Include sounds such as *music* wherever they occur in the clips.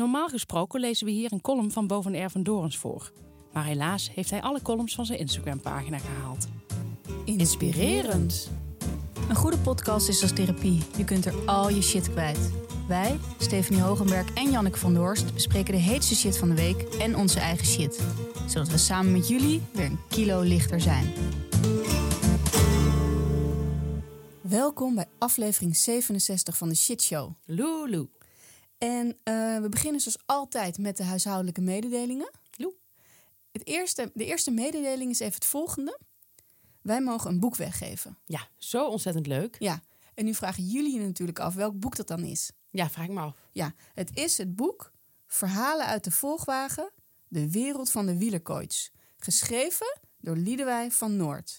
Normaal gesproken lezen we hier een column van Boven Air van Dorens voor. Maar helaas heeft hij alle columns van zijn Instagram-pagina gehaald. Inspirerend. Een goede podcast is als therapie. Je kunt er al je shit kwijt. Wij, Stephanie Hogenberg en Janneke van Doorst, bespreken de heetste shit van de week en onze eigen shit. Zodat we samen met jullie weer een kilo lichter zijn. Welkom bij aflevering 67 van de Shit Show. Lulu. En eh, we beginnen zoals altijd met de huishoudelijke mededelingen. Het eerste, de eerste mededeling is even het volgende. Wij mogen een boek weggeven. Ja, zo ontzettend leuk. Ja, en nu vragen jullie je natuurlijk af welk boek dat dan is. Ja, vraag ik me af. Ja, het is het boek Verhalen uit de Volgwagen, de wereld van de wielercoach. Geschreven door Liedewij van Noord.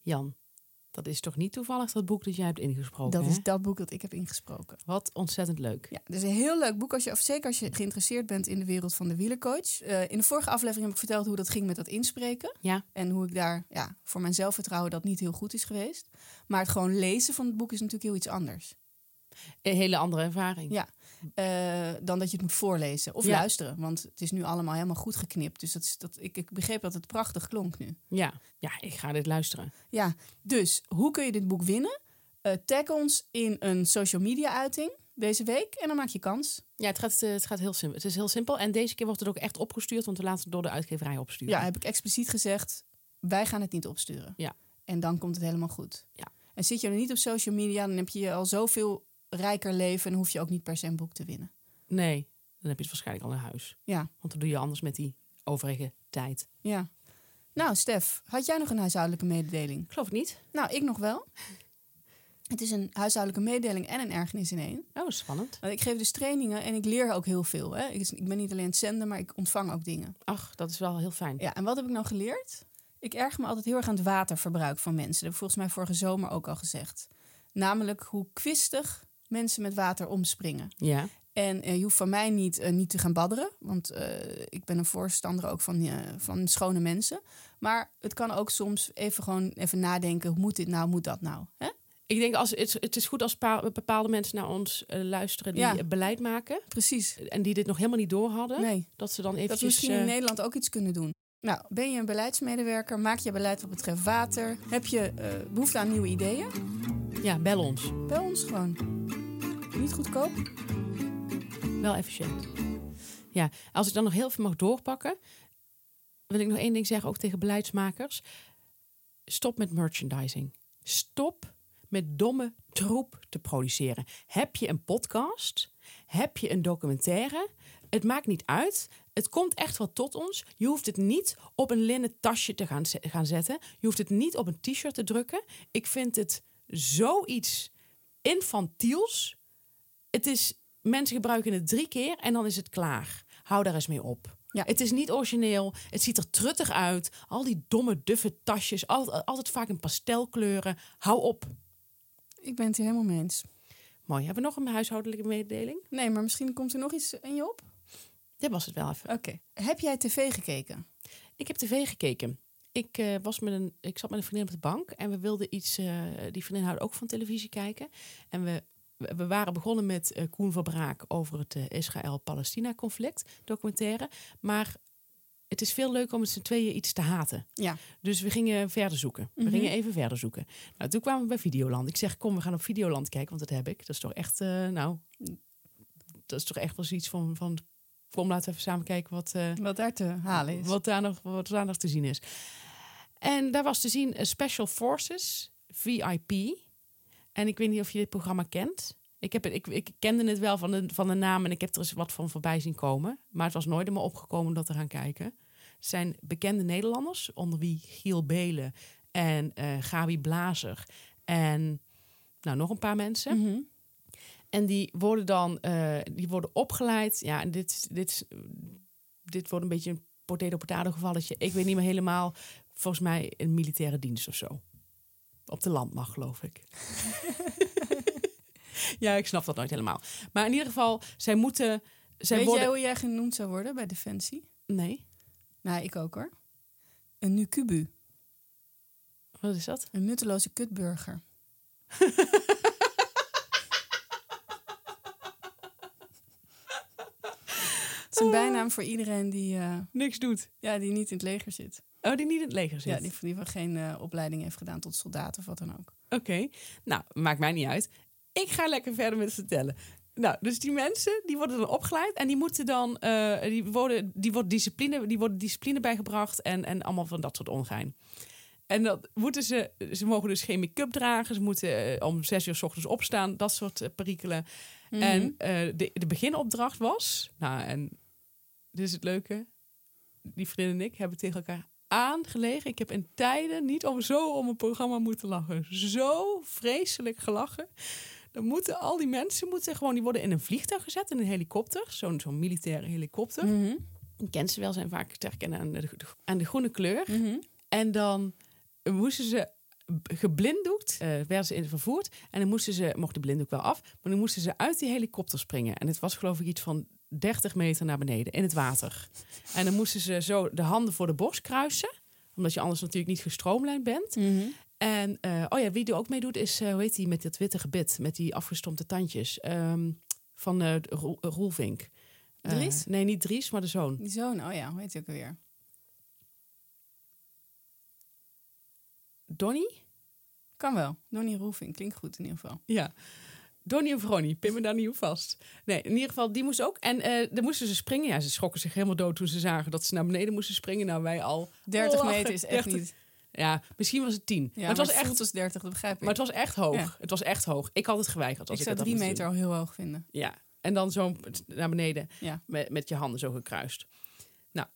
Jan, dat is toch niet toevallig dat boek dat jij hebt ingesproken? Dat hè? is dat boek dat ik heb ingesproken. Wat ontzettend leuk. Ja, het is een heel leuk boek, als je, of zeker als je geïnteresseerd bent in de wereld van de wielercoach. Eh, in de vorige aflevering heb ik verteld hoe dat ging met dat inspreken. Ja, En hoe ik daar ja, voor mijn zelfvertrouwen dat niet heel goed is geweest. Maar het gewoon lezen van het boek is natuurlijk heel iets anders. een hele andere ervaring. Ja, eh, dan dat je het moet voorlezen of Ja. luisteren. Want het is nu allemaal helemaal goed geknipt. Dus dat is, dat, ik, ik begreep dat het prachtig klonk nu. Ja, ja ik ga dit luisteren. Ja, dus hoe kun je dit boek winnen? Eh, tag ons in een social media uiting deze week en dan maak je kans. Ja, het gaat, eh, het gaat heel simpel. Het is heel simpel. En deze keer wordt het ook echt opgestuurd, want we laten het door de uitgeverij opsturen. Ja, heb ik expliciet gezegd, wij gaan het niet opsturen. Ja. En dan komt het helemaal goed. Ja. En zit je er niet op social media, dan heb je al zoveel rijker leven en hoef je ook niet per se een boek te winnen. Nee, dan heb je het waarschijnlijk al naar huis. Ja, Want dan doe je anders met die overige tijd. ja. Nou, Stef, had jij nog een huishoudelijke mededeling? Ik geloof het niet. Nou, ik nog wel. *laughs* Het is een huishoudelijke mededeling en een ergernis in één. Oh, spannend. Want ik geef dus trainingen en ik leer ook heel veel. Hè. Ik, ik ben niet alleen het zenden, maar ik ontvang ook dingen. Ach, dat is wel heel fijn. Ja, en wat heb ik nou geleerd? Ik erger me altijd heel erg aan het waterverbruik van mensen. Dat heb ik volgens mij vorige zomer ook al gezegd. Namelijk hoe kwistig mensen met water omspringen. Ja. En eh, je hoeft van mij niet, eh, niet te gaan badderen. Want eh, ik ben een voorstander ook van, van schone mensen. Maar het kan ook soms even gewoon even nadenken. Hoe moet dit nou, moet dat nou? Hè? Ik denk, als, het, het is goed als pa- bepaalde mensen naar ons luisteren die Ja. beleid maken. Precies. En die dit nog helemaal niet door hadden. Nee. Dat ze dan Dat eventjes... we misschien in Nederland ook iets kunnen doen. Nou, ben je een beleidsmedewerker? Maak je beleid wat betreft water? Heb je eh, behoefte aan nieuwe ideeën? Ja, bel ons. Bel ons gewoon. Niet goedkoop? Wel efficiënt. Ja, als ik dan nog heel veel mag doorpakken, wil ik nog één ding zeggen, ook tegen beleidsmakers. Stop met merchandising. Stop met domme troep te produceren. Heb je een podcast? Heb je een documentaire? Het maakt niet uit. Het komt echt wel tot ons. Je hoeft het niet op een linnen tasje te gaan, gaan zetten. Je hoeft het niet op een t-shirt te drukken. Ik vind het zoiets infantiels. Het is, mensen gebruiken het drie keer en dan is het klaar. Hou daar eens mee op. Ja. Het is niet origineel. Het ziet er truttig uit. Al die domme, duffe tasjes. al- altijd vaak in pastelkleuren. Hou op. Ik ben het hier helemaal mee eens. Mooi. Hebben we nog een huishoudelijke mededeling? Nee, maar misschien komt er nog iets in je op? Dit was het wel even. Oké. Heb jij tv gekeken? Ik heb tv gekeken. Ik, eh, was met een, ik zat met een vriendin op de bank en we wilden iets. eh, die vriendin houdt ook van televisie kijken. En we, we waren begonnen met eh, Koen Verbraak over het Israël-Palestina-conflict documentaire. Maar het is veel leuker om met z'n tweeën iets te haten. Ja. Dus we gingen verder zoeken. We Mhm. gingen even verder zoeken. Nou, toen kwamen we bij Videoland. Ik zeg, kom, we gaan op Videoland kijken, want dat heb ik. Dat is toch echt, nou, dat is toch echt wel zoiets van, van kom, laten we even samen kijken wat, Wat daar te halen is. wat daar, nog, wat daar nog te zien is. En daar was te zien eh, Special Forces, VIP. En ik weet niet of je dit programma kent. Ik, heb ik, ik kende het wel van de, van de naam en ik heb er eens wat van voorbij zien komen. Maar het was nooit in me opgekomen om dat te gaan kijken. Het zijn bekende Nederlanders, onder wie Giel Belen en eh Gabi Blazer. En nou, nog een paar mensen. Mhm. En die worden dan eh, die worden opgeleid. Ja, en dit, dit, dit wordt een beetje een potato potato gevalletje. Ik weet niet meer helemaal. Volgens mij een militaire dienst of zo. Op de landmacht, geloof ik. *laughs* ja, ik snap dat nooit helemaal. Maar in ieder geval, zij moeten. Zij Weet worden... jij hoe jij genoemd zou worden bij Defensie? Nee, Nou, ik ook hoor. Een nukubu. wat is dat? Een nutteloze kutburger. *laughs* is een bijnaam voor iedereen die, eh, Niks doet. ja, die niet in het leger zit. Oh, die niet in het leger zit. Ja, die, die van geen eh, opleiding heeft gedaan tot soldaat of wat dan ook. Oké, nou, maakt mij niet uit. Ik ga lekker verder met vertellen. Nou, dus die mensen die worden dan opgeleid en die moeten dan, eh, die worden, die wordt discipline, die worden discipline bijgebracht en, en allemaal van dat soort ongein. En dat moeten ze, ze mogen dus geen make-up dragen, ze moeten eh, om zes uur s ochtends opstaan, dat soort perikelen. Mhm. En de, de beginopdracht was, nou, en dit is het leuke, die vriendin en ik hebben tegen elkaar aangelegen. Ik heb in tijden niet om zo om een programma moeten lachen. Zo vreselijk gelachen. Dan moeten al die mensen moeten gewoon, die worden in een vliegtuig gezet, in een helikopter, zo'n zo'n militaire helikopter. Je kent ze wel, zijn vaak te herkennen aan de, aan de groene kleur. Mhm. En dan moesten ze geblinddoekt, eh werden ze in vervoerd. En dan moesten ze, mocht de blinddoek wel af, maar dan moesten ze uit die helikopter springen. En het was geloof ik iets van 30 meter naar beneden in het water. En dan moesten ze zo de handen voor de borst kruisen, omdat je anders natuurlijk niet gestroomlijnd bent. Mhm. En eh, oh ja, wie er ook meedoet is, eh, hoe heet die met dat witte gebit, met die afgestompte tandjes Ehm, van Roel- Roelvink. Dries? nee, niet Dries, maar de zoon. Die zoon, oh ja, hoe heet hij ook alweer? Donnie? Kan wel. Donnie Roefing, klinkt goed in ieder geval. Ja. Donnie of Ronnie, pin me daar niet op vast. Nee, in ieder geval, die moest ook. En eh dan moesten ze springen. Ja, ze schrokken zich helemaal dood toen ze zagen dat ze naar beneden moesten springen. Nou, wij al. 30 lachen. meter is echt 30. niet. Ja, misschien was het 10. Ja, maar het was echt. als 30, dat begrijp ik. Maar het was echt hoog. Ja. Het was echt hoog. Ik had het geweigerd. Als ik ik, zou het 3 had meter al heel hoog vinden. Ja. En dan zo naar beneden Ja. met, met je handen zo gekruist. Nou,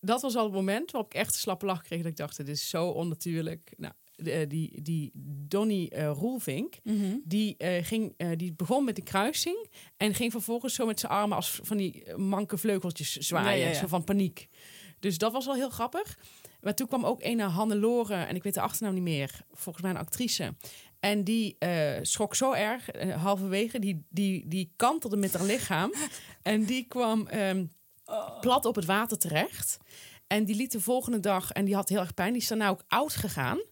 dat was al het moment waarop ik echt een slappe lach kreeg. Dat ik dacht, dit is zo onnatuurlijk. Nou, de- die, die Donnie eh Roelvink, die, eh, ging, eh, die begon met de kruising en ging vervolgens zo met zijn armen als van die eh, manke vleugeltjes zwaaien, Ja, ja, ja. zo van paniek. Dus dat was al heel grappig. Maar toen kwam ook een Hannelore, en ik weet de achternaam niet meer, volgens mij een actrice. En die eh, schrok zo erg, eh, halverwege, die, die, die kantelde met haar lichaam. *laughs* en die kwam ehm, plat op het water terecht. En die liet de volgende dag, en die had heel erg pijn, die is daarna ook oud gegaan. *laughs*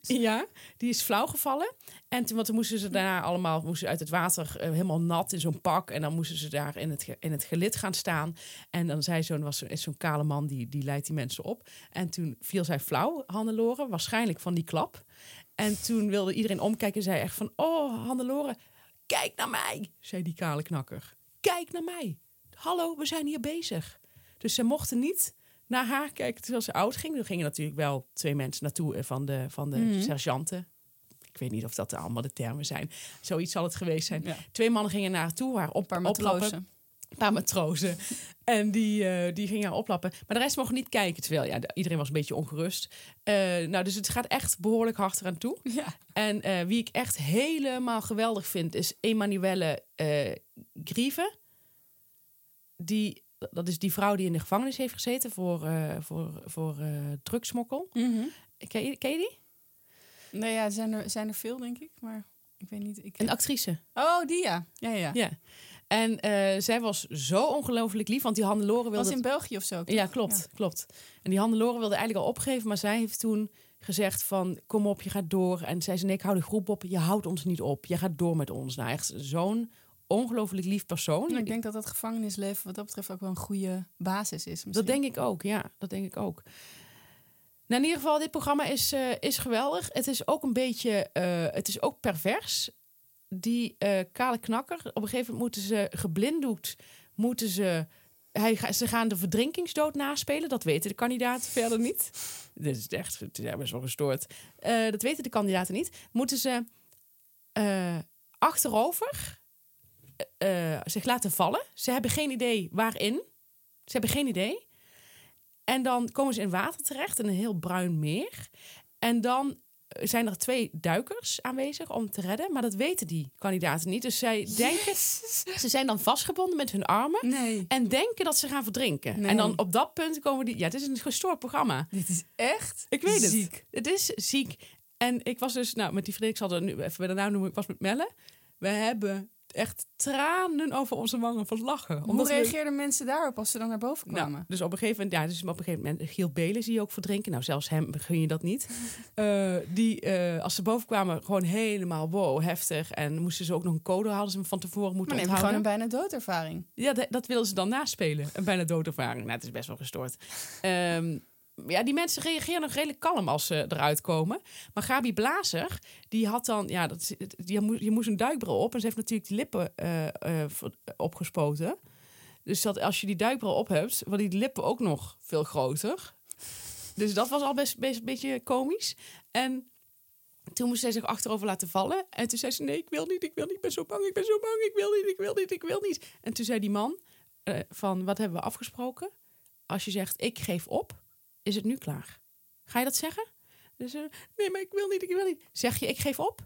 Ja, die is flauw gevallen. En toen, want toen moesten ze daarna allemaal moesten uit het water eh, helemaal nat in zo'n pak. En dan moesten ze daar in het, in het gelid gaan staan. En dan zei zo'n was zo'n kale man die, die leidt die mensen op. En toen viel zij flauw, Hannelore, waarschijnlijk van die klap. En toen wilde iedereen omkijken en zei echt van... Oh, Hannelore, kijk naar mij, zei die kale knakker. Kijk naar mij. Hallo, we zijn hier bezig. Dus ze mochten niet naar haar kijken terwijl ze oud ging. Er gingen natuurlijk wel twee mensen naartoe eh, van de, van de Mhm. sergeanten. Ik weet niet of dat allemaal de termen zijn. Zoiets zal het geweest zijn. Ja. Twee mannen gingen naar haar toe, haar op, paar matrozen. Een paar matrozen. *laughs* en die, eh, die gingen haar oplappen. Maar de rest mocht niet kijken. Terwijl ja, de- iedereen was een beetje ongerust. Eh, nou, dus het gaat echt behoorlijk hard eraan toe. Ja. En wie ik echt helemaal geweldig vind, is Emanuelle Grieve. Die, dat is die vrouw die in de gevangenis heeft gezeten voor, eh voor, voor eh drugsmokkel. Mhm. Ken je, ken je die? Nou ja, zijn er, zijn er veel, denk ik. Maar ik weet niet. Ik... Een actrice. Oh, die ja. Ja, ja. Ja. En eh, zij was zo ongelooflijk lief, want die Hannelore wilde... Was in België of zo? toch? Ja, klopt, klopt. En die Hannelore wilde eigenlijk al opgeven, maar zij heeft toen gezegd van... kom op, je gaat door. En zei ze, nee, ik hou de groep op. Je houdt ons niet op. Je gaat door met ons. Nou, echt zo'n ongelooflijk lief persoon. Ja. Ik denk dat dat gevangenisleven wat dat betreft ook wel een goede basis is. Misschien. Dat denk ik ook, ja. Dat denk ik ook. Nou, in ieder geval, dit programma is, eh, is geweldig. Het is ook een beetje, eh, het is ook pervers. Die eh, kale knakker, op een gegeven moment moeten ze geblinddoekt, moeten ze... Hij, ze gaan de verdrinkingsdood naspelen. Dat weten de kandidaten verder niet. Dit is echt het is best wel gestoord. Dat weten de kandidaten niet. Moeten ze achterover eh, zich laten vallen. Ze hebben geen idee waarin. Ze hebben geen idee. En dan komen ze in water terecht, in een heel bruin meer. En dan zijn er twee duikers aanwezig om te redden. Maar dat weten die kandidaten niet. Dus zij *laughs* denken, ze zijn dan vastgebonden met hun armen. Nee. En denken dat ze gaan verdrinken. Nee. En dan op dat punt komen die... Ja, het is een gestoord programma. Dit is echt Ik weet het. ziek. Het is ziek. En ik was dus, nou, met die vriendin, ik zal er nu even bij de naam noemen, ik was met Melle. We hebben echt tranen over onze wangen van lachen. Hoe we- reageerden mensen daarop als ze dan naar boven kwamen? Nou, dus op een gegeven moment, ja, dus op een gegeven moment Giel Belen zie je ook verdrinken. Nou, zelfs hem gun je dat niet. *laughs* Eh, die, eh, als ze boven kwamen, gewoon helemaal wow, heftig. En moesten ze ook nog een code hadden ze hem van tevoren maar moeten heb je gewoon onthouden. een bijna doodervaring. Ja, dat, dat wilden ze dan naspelen. Een bijna doodervaring. Nou, het is best wel gestoord. Ehm, *laughs* ja, die mensen reageren nog redelijk kalm als ze eruit komen. Maar Gabi Blazer, die had dan... Ja, dat, die moest, je moest een duikbril op. En ze heeft natuurlijk die lippen eh, eh, opgespoten. Dus dat als je die duikbril op hebt... worden die lippen ook nog veel groter. Dus dat was al best, best een beetje komisch. En toen moest zij zich achterover laten vallen. En toen zei ze, nee, ik wil niet, ik wil niet, ik ben zo bang, ik ben zo bang, ik wil niet, ik wil niet, ik wil niet. En toen zei die man eh, van, wat hebben we afgesproken? Als je zegt, ik geef op, is het nu klaar. Ga je dat zeggen? Dus, eh, nee, maar ik wil niet, ik wil niet. Zeg je, ik geef op?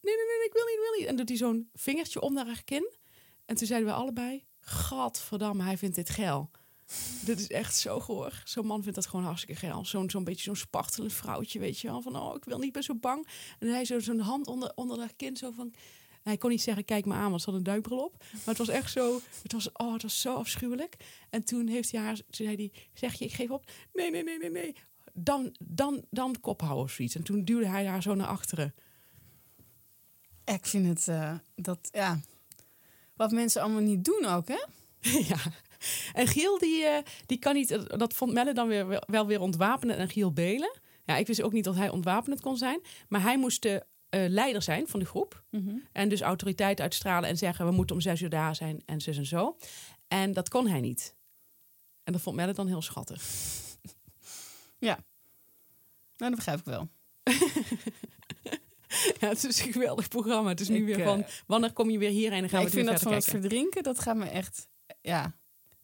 Nee, nee, nee, ik wil niet, wil niet. En doet hij zo'n vingertje om naar haar kin. En toen zeiden we allebei, gadverdamme, hij vindt dit geil. Dit is echt zo goor. Zo'n man vindt dat gewoon hartstikke geil. Zo'n zo'n beetje zo'n spartelend vrouwtje, weet je wel. Van, oh, ik wil niet, ben zo bang. En hij zo zo'n hand onder, onder haar kin, zo van... Hij kon niet zeggen, kijk me aan, want ze had een duikbril op. Maar het was echt zo, het was, oh, het was zo afschuwelijk. En toen heeft hij haar, zei hij, zeg je, ik geef op. Nee, nee, nee, nee, nee. Dan, dan, dan kop houden of zoiets. En toen duwde hij haar zo naar achteren. Ik vind het, eh, dat, ja... Wat mensen allemaal niet doen ook, hè? *laughs* ja. En Giel, die, eh, die kan niet, eh, dat vond Melle dan weer, wel- wel weer ontwapenen en Giel Belen. Ja, ik wist ook niet dat hij ontwapenend kon zijn. Maar hij moest de eh, leider zijn van de groep. En dus autoriteit uitstralen en zeggen: we moeten om zes uur daar zijn en zus en zo. En dat kon hij niet. En dat vond Melle dan heel schattig. *laughs* Ja. Nou, dat begrijp ik wel. *laughs* Ja, het is een geweldig programma. Het is nu Ik, weer eh, van: wanneer kom je weer hier en gaan we ik vind dat van het verdrinken, dat gaat me echt... Ja,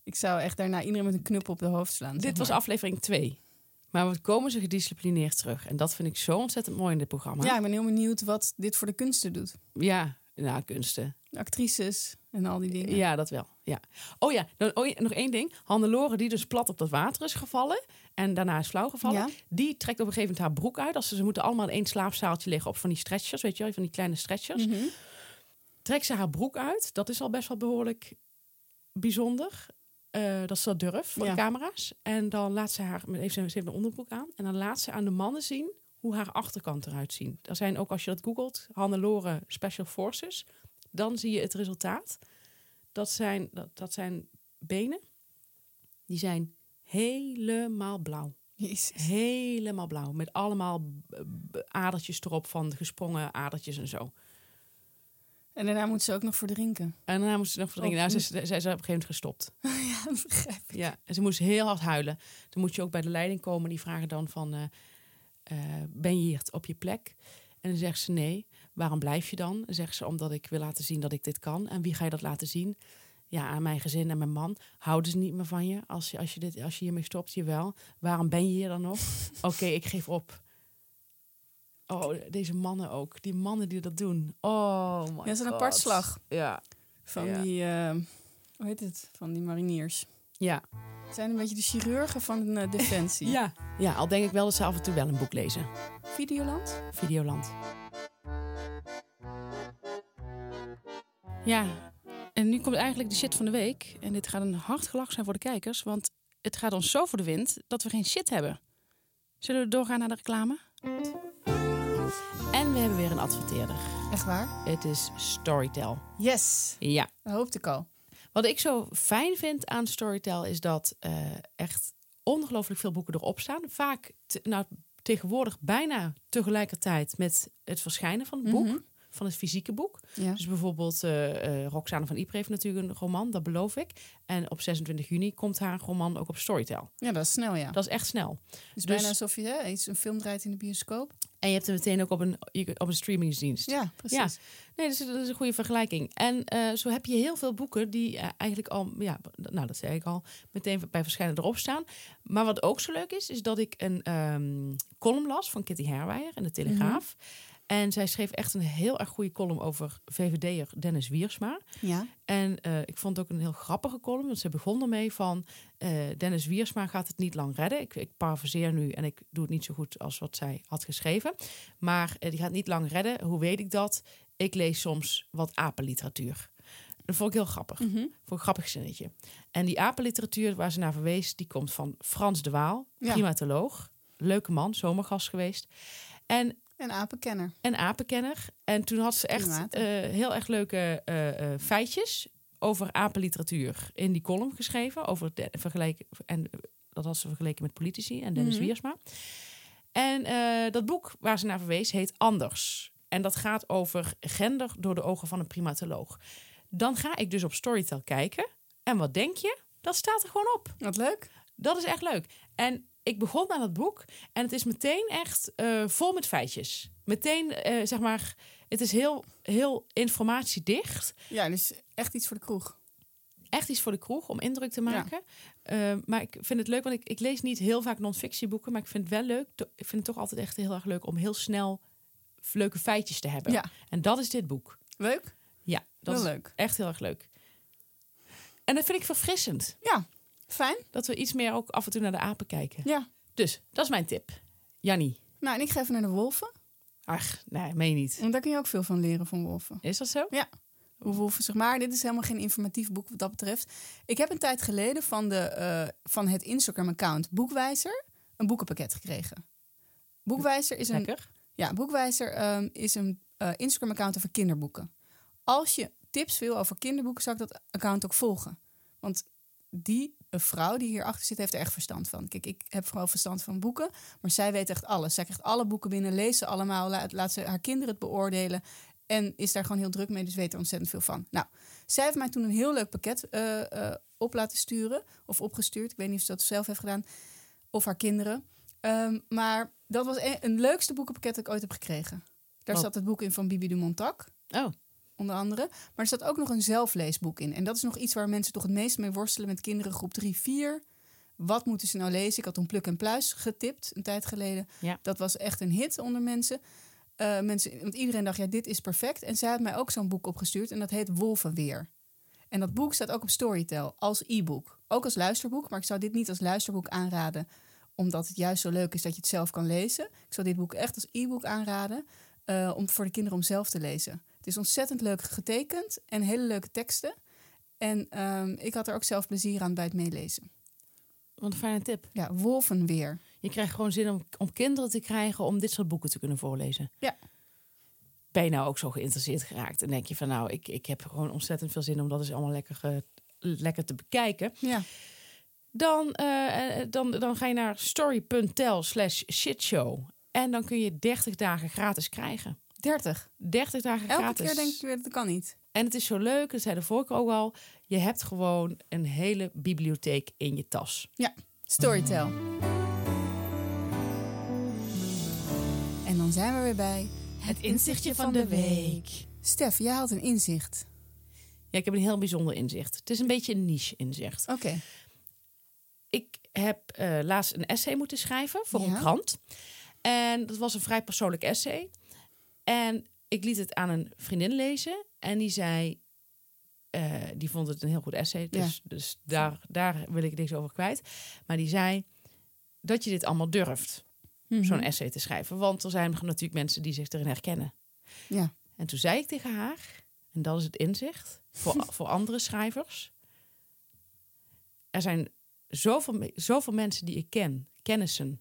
ik zou echt daarna iedereen met een knuppel op de hoofd slaan. zeg Dit was aflevering 2. Maar we komen ze gedisciplineerd terug. En dat vind ik zo ontzettend mooi in dit programma. Ja, ik ben heel benieuwd wat dit voor de kunsten doet. ja nou, kunsten. De actrices en al die dingen. Ja, dat wel. Ja. Oh ja, dan, oh ja, nog één ding. Hannelore, die dus plat op dat water is gevallen en daarna is flauw gevallen, Ja. die trekt op een gegeven moment haar broek uit. Als ze, ze moeten allemaal in één slaapzaaltje liggen op van die stretchers, weet je wel, van die kleine stretchers. Mhm. Trekt ze haar broek uit. Dat is al best wel behoorlijk bijzonder. Eh, dat ze dat durft voor Ja. de camera's. En dan laat ze haar, heeft ze, heeft een onderbroek aan. En dan laat ze aan de mannen zien hoe haar achterkant eruit ziet. Er zijn ook, als je dat googelt, Hannelore Special Forces. Dan zie je het resultaat. Dat zijn, dat, dat zijn benen. Die zijn helemaal blauw. Jezus. Helemaal blauw. Met allemaal adertjes erop van gesprongen adertjes en zo. En daarna moet ze ook nog voor drinken. En daarna moest ze nog verdrinken. Oh, Nou, ze, ze, ze is op een gegeven moment gestopt. *laughs* ja, dat begrijp ik. Ja, en ze moest heel hard huilen. Dan moet je ook bij de leiding komen. Die vragen dan van, eh, eh, ben je hier op je plek? En dan zegt ze nee. Waarom blijf je dan? Dan zegt ze, omdat ik wil laten zien dat ik dit kan. En wie ga je dat laten zien? Ja, aan mijn gezin en mijn man. Houden ze niet meer van je als je, als je, dit, als je hiermee stopt? Jawel. Waarom ben je hier dan nog? *laughs* Oké, ik geef op. Oh, deze mannen ook. Die mannen die dat doen. Oh my Ja, dat is een apart slag Ja. van Ja. die, eh, hoe heet het, van die mariniers. Ja. Het zijn een beetje de chirurgen van eh, *laughs* Defensie. Ja. ja, al denk ik wel dat ze af en toe wel een boek lezen. Videoland? Videoland. Ja, en nu komt eigenlijk de shit van de week. En dit gaat een hard gelach zijn voor de kijkers. Want het gaat ons zo voor de wind dat we geen shit hebben. Zullen we doorgaan naar de reclame? En we hebben weer een adverteerder. Echt waar? Het is Storytel. Yes, Ja. dat hoopte ik al. Wat ik zo fijn vind aan Storytel is dat eh, echt ongelooflijk veel boeken erop staan. Vaak, nou, tegenwoordig bijna tegelijkertijd met het verschijnen van het boek, Mhm. Van het fysieke boek. Ja. Dus bijvoorbeeld eh Roxane van Ypres heeft natuurlijk een roman, dat beloof ik. En op 26 juni komt haar roman ook op Storytel. ja, dat is snel, ja. Dat is echt snel. Het is dus- bijna alsof je hè, iets, een film draait in de bioscoop. En je hebt hem meteen ook op een, op een streamingsdienst. Ja, precies. Nee, dat is, dat is een goede vergelijking. En eh, zo heb je heel veel boeken die eigenlijk al, ja, nou dat zei ik al, meteen bij verschijnen erop staan. Maar wat ook zo leuk is, is dat ik een ehm, column las van Kitty Herwijer in de Telegraaf. En zij schreef echt een heel erg goede column over VVD'er Dennis Wiersma. Ja. En eh, ik vond het ook een heel grappige column. Want ze begon ermee van... eh, Dennis Wiersma gaat het niet lang redden. Ik, ik parafraseer nu en ik doe het niet zo goed als wat zij had geschreven. Maar eh, die gaat niet lang redden. Hoe weet ik dat? ik lees soms wat apenliteratuur. Dat vond ik heel grappig. Mhm. Ik een grappig zinnetje. En die apenliteratuur waar ze naar verwees, die komt van Frans de Waal, Ja. primatoloog. Leuke man, zomergast geweest. En Een apenkenner. een apenkenner. En toen had ze echt eh, heel erg leuke eh, eh, feitjes over apenliteratuur in die column geschreven. Over de, vergelijken, en dat had ze vergeleken met politici en Dennis Mhm. Wiersma. En dat boek waar ze naar verwees heet Anders. En dat gaat over gender door de ogen van een primatoloog. Dan ga ik dus op Storytel kijken. En wat denk je? Dat staat er gewoon op. Wat leuk. Dat is echt leuk. En ik begon aan het boek en het is meteen echt eh, vol met feitjes. Meteen, eh, zeg maar, het is heel, heel informatiedicht. Ja, dus echt iets voor de kroeg. Echt iets voor de kroeg om indruk te maken. Eh, maar ik vind het leuk, want ik, ik lees niet heel vaak non-fictieboeken. Maar ik vind het wel leuk. Ik vind het toch altijd echt heel erg leuk om heel snel leuke feitjes te hebben. Ja. En dat is dit boek. Leuk. Ja, dat is leuk. echt heel erg leuk. En dat vind ik verfrissend. Ja, fijn. Dat we iets meer ook af en toe naar de apen kijken. Ja. Dus, dat is mijn tip. Jannie. Nou, en ik ga even naar de wolven. Ach, nee, meen je niet. Want daar kun je ook veel van leren van wolven. Is dat zo? Hoe wolven zich maar. Dit is helemaal geen informatief boek wat dat betreft. Ik heb een tijd geleden van, de, eh, van het Instagram-account Boekwijzer een boekenpakket gekregen. Boekwijzer is een, Lekker. ja, Boekwijzer ehm, is een eh, Instagram-account over kinderboeken. Als je tips wil over kinderboeken, zou ik dat account ook volgen. Want die een vrouw die hierachter zit, heeft er echt verstand van. Kijk, ik heb vooral verstand van boeken, maar zij weet echt alles. Zij krijgt alle boeken binnen, leest ze allemaal, laat, laat ze haar kinderen het beoordelen. En is daar gewoon heel druk mee, dus weet er ontzettend veel van. Nou, zij heeft mij toen een heel leuk pakket eh, eh, op laten sturen. Of opgestuurd. Ik weet niet of ze dat zelf heeft gedaan. Of haar kinderen. Ehm, maar dat was een, een leukste boekenpakket dat ik ooit heb gekregen. Daar zat het boek in van Bibi de Montac Oh, onder andere. Maar er staat ook nog een zelfleesboek in. En dat is nog iets waar mensen toch het meest mee worstelen met kinderen groep 3, 4. Wat moeten ze nou lezen? Ik had toen Pluk en Pluis getipt een tijd geleden. Ja. Dat was echt een hit onder mensen. Eh, mensen. Want iedereen dacht, ja, dit is perfect. En zij had mij ook zo'n boek opgestuurd en dat heet Wolvenweer. En dat boek staat ook op Storytel als e-book. Ook als luisterboek, maar ik zou dit niet als luisterboek aanraden. Omdat het juist zo leuk is dat je het zelf kan lezen. Ik zou dit boek echt als e-book aanraden. eh, om voor de kinderen om zelf te lezen. Het is ontzettend leuk getekend en hele leuke teksten. En ehm, ik had er ook zelf plezier aan bij het meelezen. wat een fijne tip. Ja, Wolvenweer. Je krijgt gewoon zin om, om kinderen te krijgen om dit soort boeken te kunnen voorlezen. Ja. Ben je nou ook zo geïnteresseerd geraakt? En denk je van nou, ik, ik heb gewoon ontzettend veel zin om dat eens allemaal lekker, lekker te bekijken. Ja, Dan, eh, eh, dan, dan ga je naar story.tel slash shitshow. En dan kun je 30 dagen gratis krijgen. 30. 30 dagen Elke gratis. keer denk ik weer, dat kan niet. En het is zo leuk, dat zei de vorige ook al. Je hebt gewoon een hele bibliotheek in je tas. Storytel. En dan zijn we weer bij Het inzichtje van de week. Stef, jij had een inzicht. Ja, ik heb een heel bijzonder inzicht. Het is een beetje een niche inzicht. Oké. Ik heb eh, laatst een essay moeten schrijven voor Ja. een krant. En dat was een vrij persoonlijk essay. En ik liet het aan een vriendin lezen. En die zei... eh, die vond het een heel goed essay. Dus, dus daar, daar wil ik niks over kwijt. Maar die zei dat je dit allemaal durft. Mhm. Zo'n essay te schrijven. Want er zijn natuurlijk mensen die zich erin herkennen. Ja. En toen zei ik tegen haar, en dat is het inzicht voor, *laughs* voor andere schrijvers. Er zijn zoveel, zoveel mensen die ik ken, kennissen,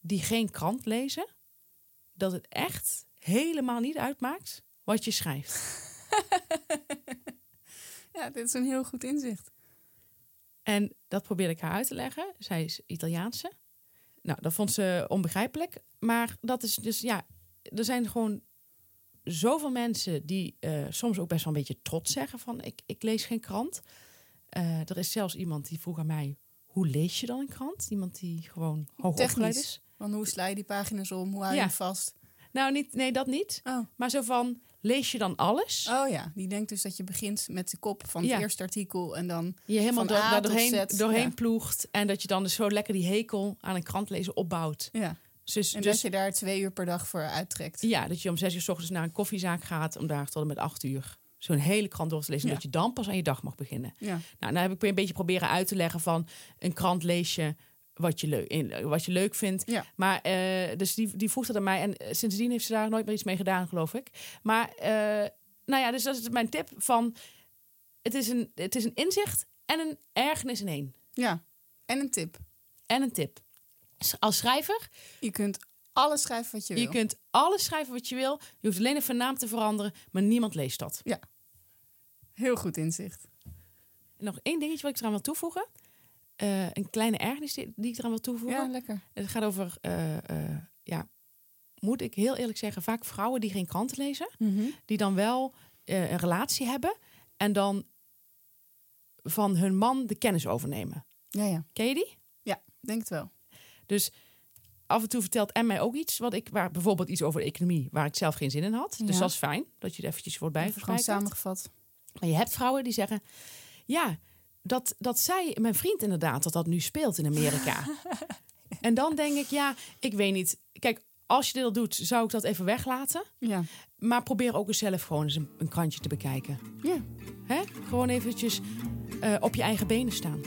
die geen krant lezen, dat het echt helemaal niet uitmaakt wat je schrijft. *laughs* ja, dit is een heel goed inzicht. En dat probeerde ik haar uit te leggen. Zij is Italiaanse. Nou, dat vond ze onbegrijpelijk. Maar dat is dus, ja, er zijn gewoon zoveel mensen die eh, soms ook best wel een beetje trots zeggen van ik, ik lees geen krant. Eh, er is zelfs iemand die vroeg aan mij, hoe lees je dan een krant? Iemand die gewoon hoog opgeleid is. Want hoe sla je die pagina's om? Hoe hou je Ja. hem vast? Nou, niet, nee, dat niet. Oh. Maar zo van, lees je dan alles? oh ja, die denkt dus dat je begint met de kop van het Ja. eerste artikel en dan... je helemaal door, daar doorheen, Z, doorheen ja. ploegt. En dat je dan dus zo lekker die hekel aan een krant lezen opbouwt. Ja. Dus, En dus dat je daar twee uur per dag voor uittrekt. Ja, dat je om zes uur s ochtends naar een koffiezaak gaat om daar tot en met acht uur zo'n hele krant door te lezen. Ja. Dat je dan pas aan je dag mag beginnen. Ja. Nou, daar heb ik weer een beetje proberen uit te leggen van een krant lees je wat je leuk, in, wat je leuk vindt. Ja. Maar eh, dus die, die vroeg dat aan mij. En eh, sindsdien heeft ze daar nooit meer iets mee gedaan, geloof ik. Maar eh, nou ja, dus dat is mijn tip van... Het is een, het is een inzicht en een ergernis in één. Ja. En een tip. En een tip. Als schrijver, Je kunt alles schrijven wat je wil. je kunt alles schrijven wat je wil. Je hoeft alleen even naam te veranderen, maar niemand leest dat. Heel goed inzicht. En nog één dingetje wat ik eraan wil toevoegen. Eh, een kleine ergernis die, die ik eraan wil toevoegen. Ja, lekker. Het gaat over, eh, eh, ja, moet ik heel eerlijk zeggen, vaak vrouwen die geen kranten lezen, die dan wel een relatie hebben en dan van hun man de kennis overnemen. Ja, ja. Ken je die? Ja, denk het wel. Dus af en toe vertelt en mij ook iets, wat ik, waar bijvoorbeeld iets over de economie, waar ik zelf geen zin in had. Dus dat is fijn, dat je het eventjes wordt gewoon bijgespijkerd. samengevat. Maar je hebt vrouwen die zeggen, ja, dat, dat zei mijn vriend inderdaad, dat dat nu speelt in Amerika. *laughs* en dan denk ik, ja, ik weet niet. Kijk, als je dit doet, zou ik dat even weglaten. Ja. Maar probeer ook eens zelf gewoon eens een, een krantje te bekijken. Ja. Hè? Gewoon eventjes eh, op je eigen benen staan.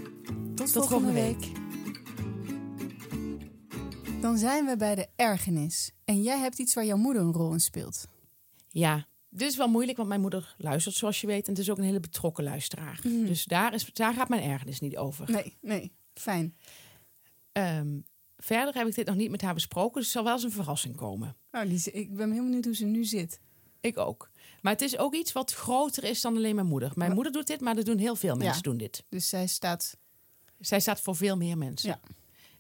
Tot, Tot volgende week. Dan zijn we bij de ergernis. En jij hebt iets waar jouw moeder een rol in speelt. Ja, dit is wel moeilijk, want mijn moeder luistert zoals je weet. En het is ook een hele betrokken luisteraar. Mhm. Dus daar, is, daar gaat mijn ergernis niet over. Nee, nee. Fijn. Ehm, verder heb ik dit nog niet met haar besproken. Dus het zal wel eens een verrassing komen. Nou, die, ik ben heel benieuwd hoe ze nu zit. Ik ook. Maar het is ook iets wat groter is dan alleen mijn moeder. Mijn Maar- moeder doet dit, maar er doen heel veel mensen Ja. doen dit. Dus zij staat... Zij staat voor veel meer mensen. Ja.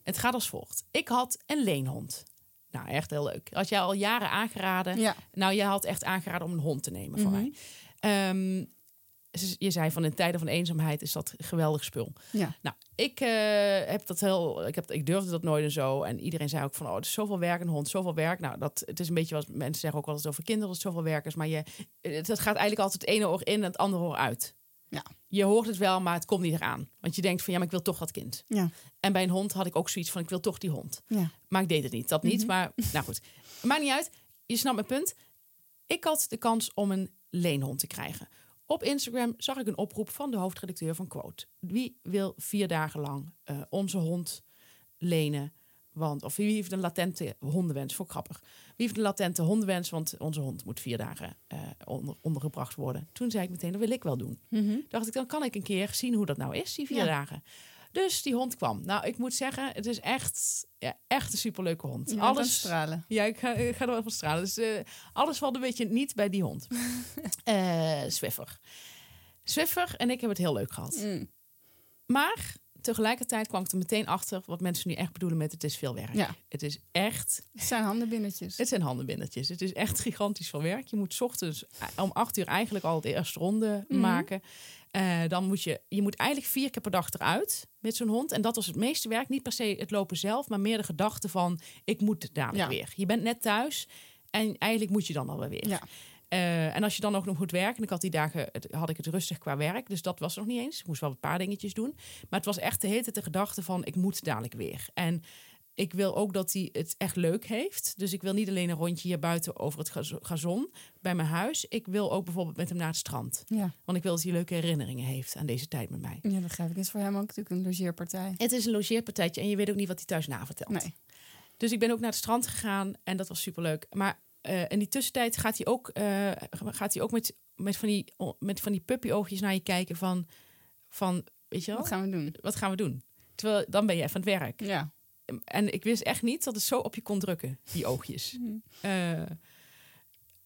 Het gaat als volgt. Ik had een leenhond. Nou, echt heel leuk. Had jij al jaren aangeraden. Ja. Nou, je had echt aangeraden om een hond te nemen van Mhm. mij. Ze- je zei van in tijden van eenzaamheid is dat geweldig spul. Ja. Nou, ik eh, heb dat heel. Ik, heb, ik durfde dat nooit en zo. En iedereen zei ook van: oh, het is zoveel werk, een hond, zoveel werk. Nou, dat het is een beetje wat mensen zeggen ook wel eens over kinderen, dat het zoveel werk is. Maar je, het, het gaat eigenlijk altijd het ene oor in en het andere oor uit. Ja. Je hoort het wel, maar het komt niet eraan. Want je denkt van ja, maar ik wil toch dat kind. Ja. En bij een hond had ik ook zoiets van: ik wil toch die hond. Ja. Maar ik deed het niet. Dat niet. Mhm. Maar nou goed. Maakt niet uit. Je snapt mijn punt. Ik had de kans om een leenhond te krijgen. Op Instagram zag ik een oproep van de hoofdredacteur van Quote. Wie wil vier dagen lang eh, onze hond lenen? Want, of wie heeft een latente hondenwens? Voor grappig. Wie heeft een latente hondenwens? Want onze hond moet vier dagen eh, onder, ondergebracht worden. Toen zei ik meteen, dat wil ik wel doen. Mhm. Dacht ik, dan kan ik een keer zien hoe dat nou is, die vier Ja. dagen. Dus die hond kwam. Nou, ik moet zeggen, het is echt, ja, echt een superleuke hond. Je alles, stralen. ja, ik ga, ik ga er wel van stralen. Dus eh, alles valt een beetje niet bij die hond. *laughs* Eh Swiffer. Swiffer en ik hebben het heel leuk gehad. Mm. Maar tegelijkertijd kwam ik er meteen achter wat mensen nu echt bedoelen met het is veel werk. Ja. Het is echt, Het zijn handenbindertjes. het zijn handenbindertjes. Het is echt gigantisch veel werk. Je moet 's ochtends eh, om acht uur eigenlijk al de eerste ronde Mhm. maken. Eh, dan moet je, je moet eigenlijk vier keer per dag eruit met zo'n hond. En dat was het meeste werk. Niet per se het lopen zelf, maar meer de gedachte van ik moet dadelijk Ja. weer. Je bent net thuis en eigenlijk moet je dan alweer weer. Ja. Eh, en als je dan ook nog moet werken, en ik had die dagen het, had ik het rustig qua werk, dus dat was nog niet eens. Ik moest wel een paar dingetjes doen, maar het was echt de hele tijd de gedachte van ik moet dadelijk weer. En ik wil ook dat hij het echt leuk heeft. Dus ik wil niet alleen een rondje hier buiten over het gazo- gazon bij mijn huis. Ik wil ook bijvoorbeeld met hem naar het strand. Ja. Want ik wil dat hij leuke herinneringen heeft aan deze tijd met mij. ja, dat begrijp ik. Het is voor hem ook natuurlijk een logeerpartij. Het is een logeerpartijtje en je weet ook niet wat hij thuis na vertelt. Nee. Dus ik ben ook naar het strand gegaan en dat was superleuk. Maar eh, in die tussentijd gaat hij ook, eh, gaat hij ook met, met van die, met van die puppyoogjes naar je kijken van, van weet je wel, Wat gaan we doen? wat gaan we doen? Terwijl dan ben je even aan het werk. Ja. En ik wist echt niet dat het zo op je kon drukken, die oogjes. Eh,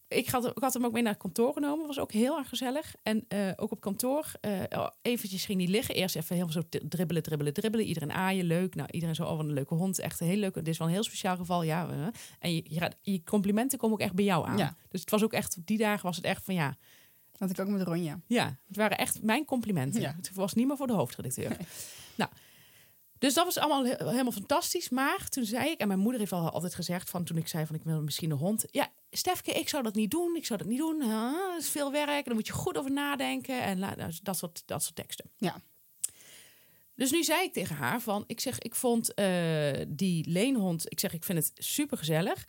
ik, had, ik had hem ook mee naar het kantoor genomen. was ook heel erg gezellig. En eh, ook op kantoor, eh eventjes ging hij liggen. Eerst even helemaal zo dribbelen, dribbelen, dribbelen. Iedereen aaien, leuk. Nou, iedereen zo, oh, wat een leuke hond. Echt een heel leuk. Dit is wel een heel speciaal geval, ja. eh. En je, je, je complimenten komen ook echt bij jou aan. Ja. Dus het was ook echt, op die dagen was het echt van, ja, Had ik ook met Ronja. ja, het waren echt mijn complimenten. Ja. Het was niet meer voor de hoofdredacteur. Nou, dus dat was allemaal he- helemaal fantastisch. Maar toen zei ik, en mijn moeder heeft al altijd gezegd van toen ik zei van ik wil misschien een hond. Ja, Stefke, ik zou dat niet doen. Ik zou dat niet doen. Ah, dat is veel werk. Daar moet je goed over nadenken. En nou, dat soort, dat soort teksten. Ja. Dus nu zei ik tegen haar van, ik zeg, ik vond eh, die leenhond, ik zeg, ik vind het super gezellig,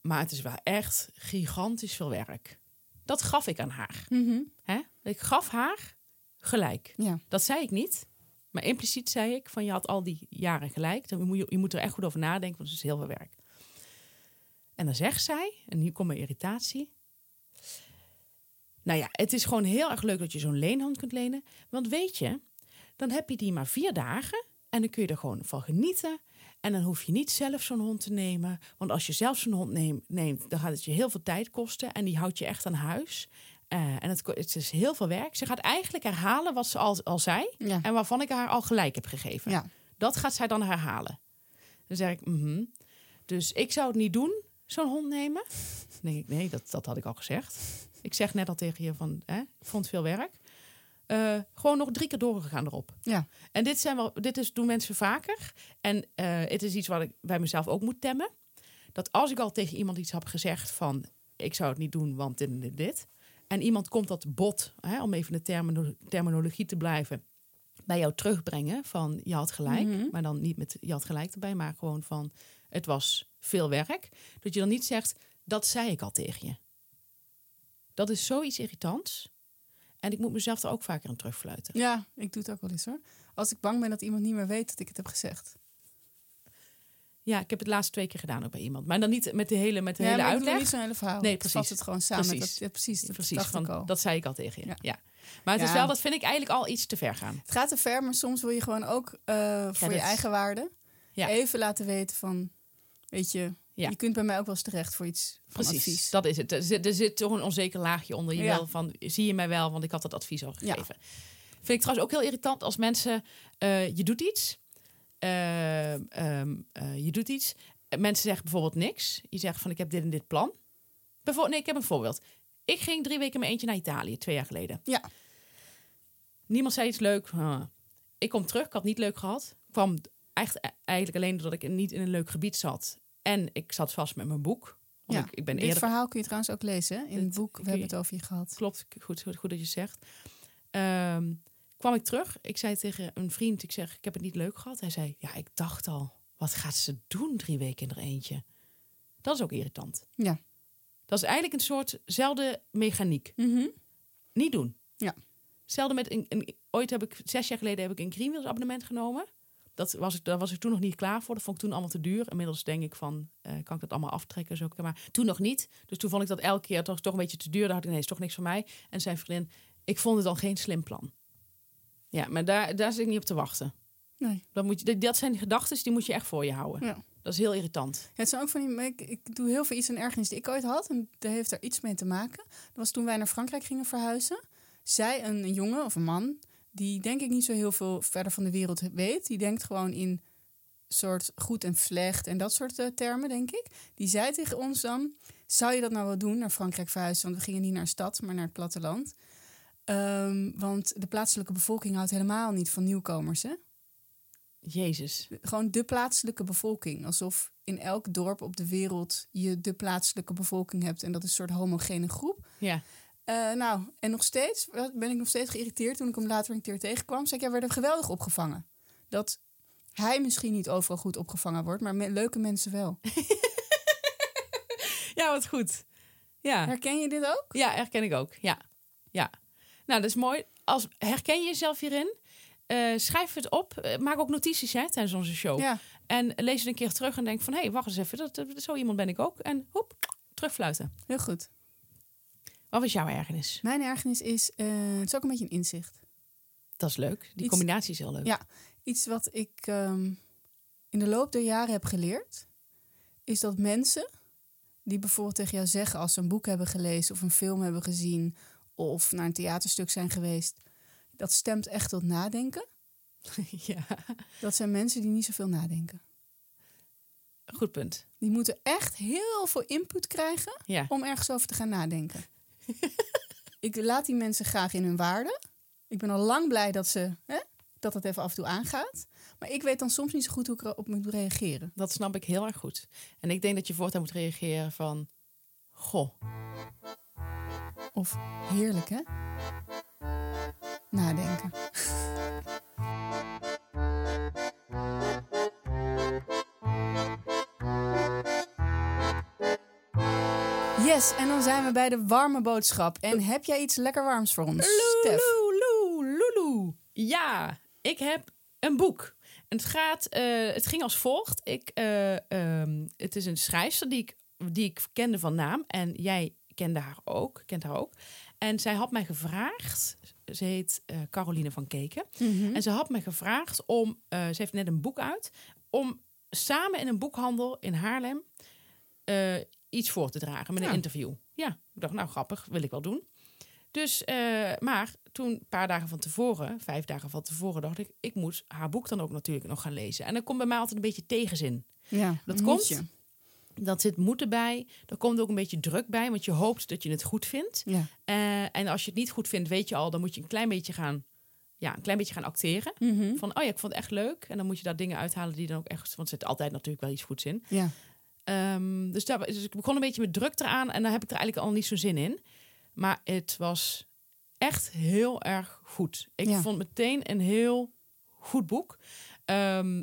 maar het is wel echt gigantisch veel werk. Dat gaf ik aan haar. Mhm. Hè? Ik gaf haar gelijk. Ja. Dat zei ik niet. Maar impliciet zei ik van je had al die jaren gelijk. Dan moet je, je moet er echt goed over nadenken, want het is heel veel werk. En dan zegt zij, en hier komt mijn irritatie. Nou ja, het is gewoon heel erg leuk dat je zo'n leenhond kunt lenen. Want weet je, dan heb je die maar vier dagen en dan kun je er gewoon van genieten. En dan hoef je niet zelf zo'n hond te nemen. Want als je zelf zo'n hond neemt, neemt, dan gaat het je heel veel tijd kosten. En die houdt je echt aan huis. Eh, en het, het is heel veel werk. Ze gaat eigenlijk herhalen wat ze al, al zei. Ja. En waarvan ik haar al gelijk heb gegeven. Ja. Dat gaat zij dan herhalen. Dan zeg ik, mhm. Dus ik zou het niet doen, zo'n hond nemen. Denk ik, nee, dat, dat had ik al gezegd. Ik zeg net al tegen je van, hè, ik vond veel werk. Eh, gewoon nog drie keer doorgegaan erop. Ja. En dit, zijn wel, dit is, doen mensen vaker. En eh, het is iets wat ik bij mezelf ook moet temmen. Dat als ik al tegen iemand iets heb gezegd van... ik zou het niet doen, want dit en dit, dit. En iemand komt dat bot, hè, om even de termino- terminologie te blijven... bij jou terugbrengen van je had gelijk. Mhm. Maar dan niet met je had gelijk erbij, maar gewoon van... het was veel werk. Dat je dan niet zegt, dat zei ik al tegen je. Dat is zoiets irritants. En ik moet mezelf er ook vaker aan terugfluiten. Ja, ik doe het ook wel eens hoor. Als ik bang ben dat iemand niet meer weet dat ik het heb gezegd. Ja, ik heb het laatst twee keer gedaan ook bij iemand. Maar dan niet met de hele, met de ja, hele uitleg. niet zo'n hele verhaal. Nee, precies. vat het gewoon samen. Precies. Dat, ja, precies, dat Precies, van, al. dat zei ik al tegen je. Ja. Ja. Maar het is wel, dat vind ik eigenlijk al iets te ver gaan. Het gaat te ver, maar soms wil je gewoon ook eh, voor je eigen waarde even laten weten van, weet je, Ja. je kunt bij mij ook wel eens terecht voor iets van Precies, advies. dat is het. Er zit, er zit toch een onzeker laagje onder. Je Ja. wil van, zie je mij wel, want ik had dat advies al Ja. gegeven. Vind ik trouwens ook heel irritant als mensen, eh, je doet iets, eh, ehm, eh, je doet iets. Mensen zeggen bijvoorbeeld niks. Je zegt van, ik heb dit en dit plan. Bijvoorbeeld, nee, ik heb een voorbeeld. Ik ging drie weken mijn eentje naar Italië, twee jaar geleden. Ja. Niemand zei iets leuk. Huh. Ik kom terug, ik had niet leuk gehad. kwam echt, eigenlijk alleen doordat ik niet in een leuk gebied zat. En ik zat vast met mijn boek. Want Ja. ik, ik ben Dit eerder... verhaal kun je trouwens ook lezen in het boek. We hebben je- het over je gehad. Klopt, goed, goed, goed dat je zegt. Ehm, kwam ik terug. Ik zei tegen een vriend, ik zeg, ik heb het niet leuk gehad. Hij zei, ja, ik dacht al, wat gaat ze doen drie weken in er eentje? Dat is ook irritant. Ja. Dat is eigenlijk een soortzelfde mechaniek. Niet doen. Ja. Hetzelfde met, een, een- ooit heb ik, zes jaar geleden heb ik een Greenwheels abonnement genomen. Dat was ik, daar was ik toen nog niet klaar voor. Dat vond ik toen allemaal te duur. Inmiddels denk ik van, eh, kan ik dat allemaal aftrekken? Zo. Maar toen nog niet. Dus toen vond ik dat elke keer toch, toch een beetje te duur. Daar had ik, nee, is toch niks voor mij. En zijn vriendin, ik vond het dan geen slim plan. Ja, maar daar, daar zit ik niet op te wachten. Nee. Dat, moet je, dat zijn gedachten, die moet je echt voor je houden. Ja. Dat is heel irritant. Ja, het zijn ook van die. Ik, ik doe heel veel iets en ergernis die ik ooit had. En dat heeft er iets mee te maken. Dat was toen wij naar Frankrijk gingen verhuizen. Zij, een, een jongen of een man, die denk ik niet zo heel veel verder van de wereld weet. Die denkt gewoon in soort goed en slecht en dat soort eh, termen, denk ik. Die zei tegen ons dan: Zou je dat nou wel doen, naar Frankrijk verhuizen? Want we gingen niet naar een stad, maar naar het platteland. Ehm, want de plaatselijke bevolking houdt helemaal niet van nieuwkomers. Hè? Jezus. gewoon de plaatselijke bevolking. Alsof in elk dorp op de wereld je de plaatselijke bevolking hebt. En dat is een soort homogene groep. Ja. Eh, nou, en nog steeds ben ik nog steeds geïrriteerd toen ik hem later een keer tegenkwam. Zei ik, ja, we werden geweldig opgevangen. Dat hij misschien niet overal goed opgevangen wordt, maar me- leuke mensen wel. *laughs* Ja, wat goed. Ja. Herken je dit ook? Ja, herken ik ook. Ja. ja. Nou, dat is mooi. Als, herken je jezelf hierin? Eh, schrijf het op. Eh, maak ook notities hè, tijdens onze show. Ja. En lees het een keer terug en denk van... hé, hey, wacht eens even. Dat, dat- zo iemand ben ik ook. En hoep, terugfluiten. Heel goed. Wat was jouw ergernis? Mijn ergernis is, eh, het is ook een beetje een inzicht. Dat is leuk. Die Iets- combinatie is heel leuk. Ja, iets wat ik ehm, in de loop der jaren heb geleerd, is dat mensen die bijvoorbeeld tegen jou zeggen als ze een boek hebben gelezen of een film hebben gezien of naar een theaterstuk zijn geweest, dat stemt echt tot nadenken. *laughs* ja. Dat zijn mensen die niet zoveel nadenken. Goed punt. Die moeten echt heel veel input krijgen Ja. om ergens over te gaan nadenken. Ik laat die mensen graag in hun waarde. Ik ben al lang blij dat ze hè, dat het even af en toe aangaat. Maar ik weet dan soms niet zo goed hoe ik erop moet reageren. Dat snap ik heel erg goed. En ik denk dat je voortaan moet reageren van... Goh, Of heerlijk, hè? Nadenken. Yes, en dan zijn we bij de warme boodschap. En heb jij iets lekker warms voor ons, Stef? Lulu. Ja, ik heb Een boek. En het, gaat, eh, het ging als volgt. Ik, eh, ehm, het is een schrijfster die ik, die ik kende van naam. En jij kende haar ook, kent haar ook. En zij had mij gevraagd, ze heet eh, Caroline van Keken. Mhm. En ze had mij gevraagd om, ze heeft net een boek uit, om samen in een boekhandel in Haarlem iets voor te dragen met een Ja. interview. Ja, ik dacht, nou grappig, wil ik wel doen. Dus, eh, maar toen, een paar dagen van tevoren, vijf dagen van tevoren, dacht ik, ik moet haar boek dan ook natuurlijk nog gaan lezen. En dan komt bij mij altijd een beetje tegenzin. Ja, Dat komt. je. Dat zit moeten bij. Er komt ook een beetje druk bij, want je hoopt dat je het goed vindt. Ja. Eh, en als je het niet goed vindt, weet je al, dan moet je een klein beetje gaan, ja, een klein beetje gaan acteren. Mhm. Van, oh ja, ik vond het echt leuk. En dan moet je daar dingen uithalen die dan ook echt... Want er zit altijd natuurlijk wel iets goeds in. Ja. Ehm, dus, daar, dus ik begon een beetje met druk eraan. En daar heb ik er eigenlijk al niet zo zin in. Maar het was echt heel erg goed. Ik Ja. vond meteen een heel goed boek. Ehm,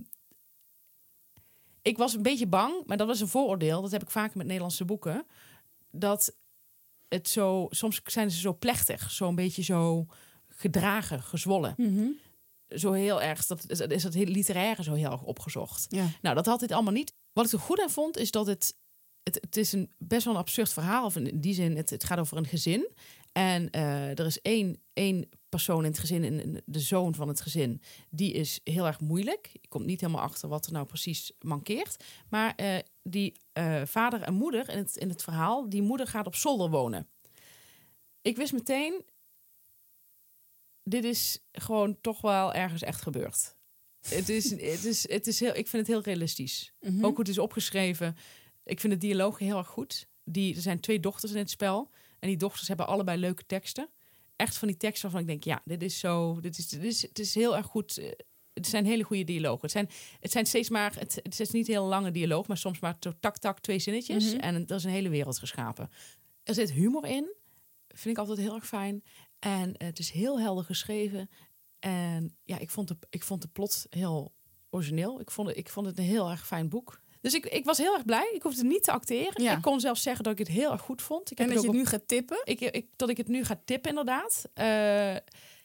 ik was een beetje bang, maar dat was een vooroordeel. Dat heb ik vaker met Nederlandse boeken. Dat het zo... Soms zijn ze zo plechtig. Zo een beetje zo gedragen, gezwollen Mhm. Zo heel erg, dat is, is dat literaire zo heel erg opgezocht. Ja. Nou, dat had dit allemaal niet. Wat ik er goed aan vond, is dat het, het, het is een best wel een absurd verhaal. Of in die zin, het, het gaat over een gezin. En eh, er is één, één persoon in het gezin, de zoon van het gezin, die is heel erg moeilijk. Je komt niet helemaal achter wat er nou precies mankeert. Maar eh, die eh, vader en moeder in het, in het verhaal, die moeder gaat op zolder wonen. Ik wist meteen, dit is gewoon toch wel ergens echt gebeurd. Het is, het is, het is heel, ik vind het heel realistisch. Mhm. Ook hoe het is opgeschreven. Ik vind de dialoog heel erg goed. Die, er zijn twee dochters in het spel. En die dochters hebben allebei leuke teksten. Echt van die teksten waarvan ik denk, ja, dit is zo... Dit is, dit is, het is heel erg goed. eh, Het zijn hele goede dialogen. Het zijn, het zijn steeds maar... Het, het is niet heel lange dialoog, maar soms maar tak, tak, twee zinnetjes. Mhm. En er is een hele wereld geschapen. Er zit humor in. Vind ik altijd heel erg fijn. En het is heel helder geschreven. En ja, ik vond de, ik vond de plot heel origineel. Ik vond, het, ik vond het een heel erg fijn boek. Dus ik, ik was heel erg blij. Ik hoefde niet te acteren. Ja. Ik kon zelfs zeggen dat ik het heel erg goed vond. Ik En heb dat het je het nu gaat tippen. ik, ik, dat ik het nu ga tippen, inderdaad. Eh,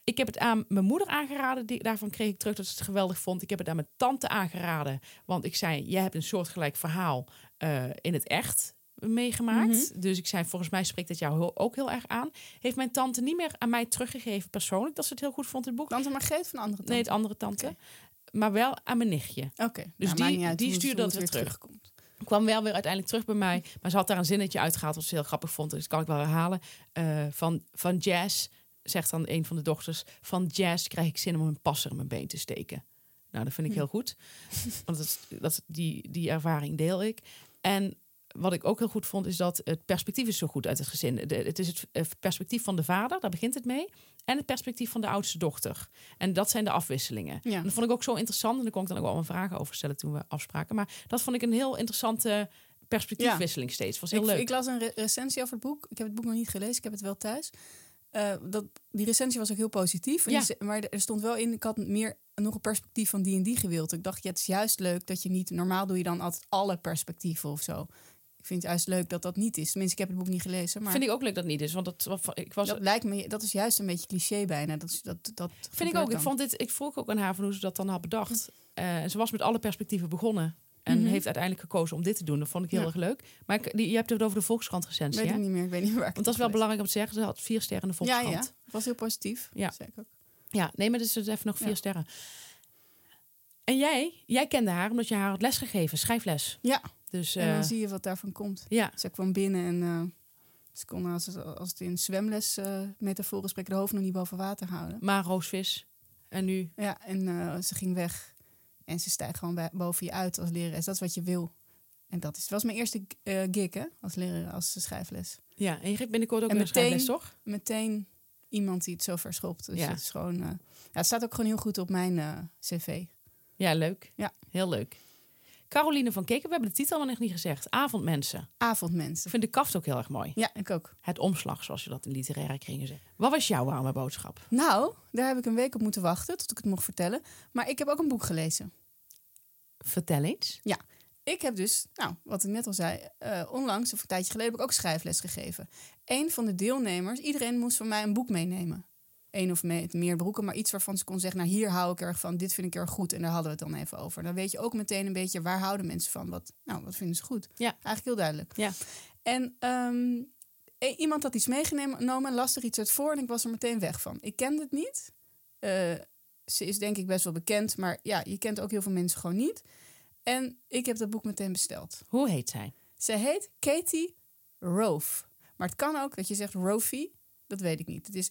ik heb het aan mijn moeder aangeraden. Die, daarvan kreeg ik terug dat ze het geweldig vond. Ik heb het aan mijn tante aangeraden. Want ik zei, jij hebt een soortgelijk verhaal eh, in het echt meegemaakt. Dus ik zei, volgens mij spreekt het jou ook heel erg aan. Heeft mijn tante niet meer aan mij teruggegeven persoonlijk... dat ze het heel goed vond, het boek. Tante Margreet van andere tante. Nee, het andere tante. Maar wel aan mijn nichtje. Oké. Dus Nou, die- uit die stuurde dat het weer terugkomt. kwam wel weer uiteindelijk terug bij mij. Maar ze had daar een zinnetje uitgehaald wat ze heel grappig vond. Dus dat kan ik wel herhalen. Eh, van, van jazz, zegt dan een van de dochters... van jazz krijg ik zin om een passer in mijn been te steken. Nou, dat vind ik Hm. heel goed. Want dat, dat, die, die ervaring deel ik. En wat ik ook heel goed vond, is dat het perspectief is zo goed uit het gezin. De, het is het perspectief van de vader, daar begint het mee. En het perspectief van de oudste dochter. En dat zijn de afwisselingen. Ja. En dat vond ik ook zo interessant. En daar kon ik dan ook wel mijn vragen over stellen toen we afspraken. Maar dat vond ik een heel interessante perspectiefwisseling steeds. Was heel ik, leuk. ik las een re- recensie over het boek. Ik heb het boek nog niet gelezen, ik heb het wel thuis. Eh, dat, die recensie was ook heel positief. Ja. die maar er stond wel in, ik had meer nog een perspectief van die en die gewild. Ik dacht, ja, het is juist leuk dat je niet... Normaal doe je dan altijd alle perspectieven of zo. Ik vind het juist leuk dat dat niet is. Tenminste, ik heb het boek niet gelezen. Maar Vind ik ook leuk dat het niet is. Want dat, ik was, dat lijkt me, dat is juist een beetje cliché bijna. Dat, dat, dat vind ik ook. Ik, vond dit, ik vroeg ook aan haar van hoe ze dat dan had bedacht. En ze was met alle perspectieven begonnen. En Mhm. heeft uiteindelijk gekozen om dit te doen. Dat vond ik heel Ja. erg leuk. Maar ik, die, je hebt het over de Volkskrant recensie. Weet ik niet meer, ik weet niet meer waar ik Want dat is wel belangrijk om te zeggen. Ze had vier sterren in de. Ja, Volkskrant. ja, was heel positief. Ja. Ik ook. Ja, nee, maar dus even nog vier Ja. sterren. En jij, jij kende haar omdat je haar had lesgegeven, schrijfles. Ja, Dus en eh, dan zie je wat daarvan komt. ja, Zij kwam binnen en eh, ze kon als het, als het in zwemles eh metaforen spreken, de hoofd nog niet boven water houden. maar roosvis. En nu, Ja, en eh, ze ging weg. En ze stijgt gewoon boven je uit als lerares. Dat is wat je wil. En dat is, was mijn eerste eh, gig hè, als leraar, als schrijfles. ja, en je geeft binnenkort ook En weer een schrijfles, meteen- toch? Meteen iemand die het zo verschopt. Dus Ja. het is gewoon... eh, ja, het staat ook gewoon heel goed op mijn eh, cv. Ja, leuk. Ja. Heel leuk. Caroline van Keken, we hebben de titel nog niet gezegd. Avondmensen. Ik Avondmensen. vind de kaft ook heel erg mooi. Ja, ik ook. Het omslag, zoals je dat in literaire kringen zegt. Wat was jouw warme boodschap? Nou, daar heb ik een week op moeten wachten tot ik het mocht vertellen. Maar ik heb ook een boek gelezen. Vertel eens. Ik heb dus, nou, wat ik net al zei, eh, onlangs, of een tijdje geleden, heb ik ook schrijfles gegeven. Een van de deelnemers, iedereen moest van mij een boek meenemen. Één of me- meer broeken, maar iets waarvan ze kon zeggen, nou hier hou ik erg van, dit vind ik erg goed en daar hadden we het dan even over. Dan weet je ook meteen een beetje waar houden mensen van, wat, nou, wat vinden ze goed. Ja. Eigenlijk heel duidelijk. Ja. En ehm, i- iemand had iets meegenomen, las er iets uit voor en ik was er meteen weg van. Ik kende het niet. Eh, ze is denk ik best wel bekend, maar ja, je kent ook heel veel mensen gewoon niet. En ik heb dat boek meteen besteld. Hoe heet zij? Zij heet Katie Rove. Maar het kan ook dat je zegt Rofi. Dat weet ik niet. Het is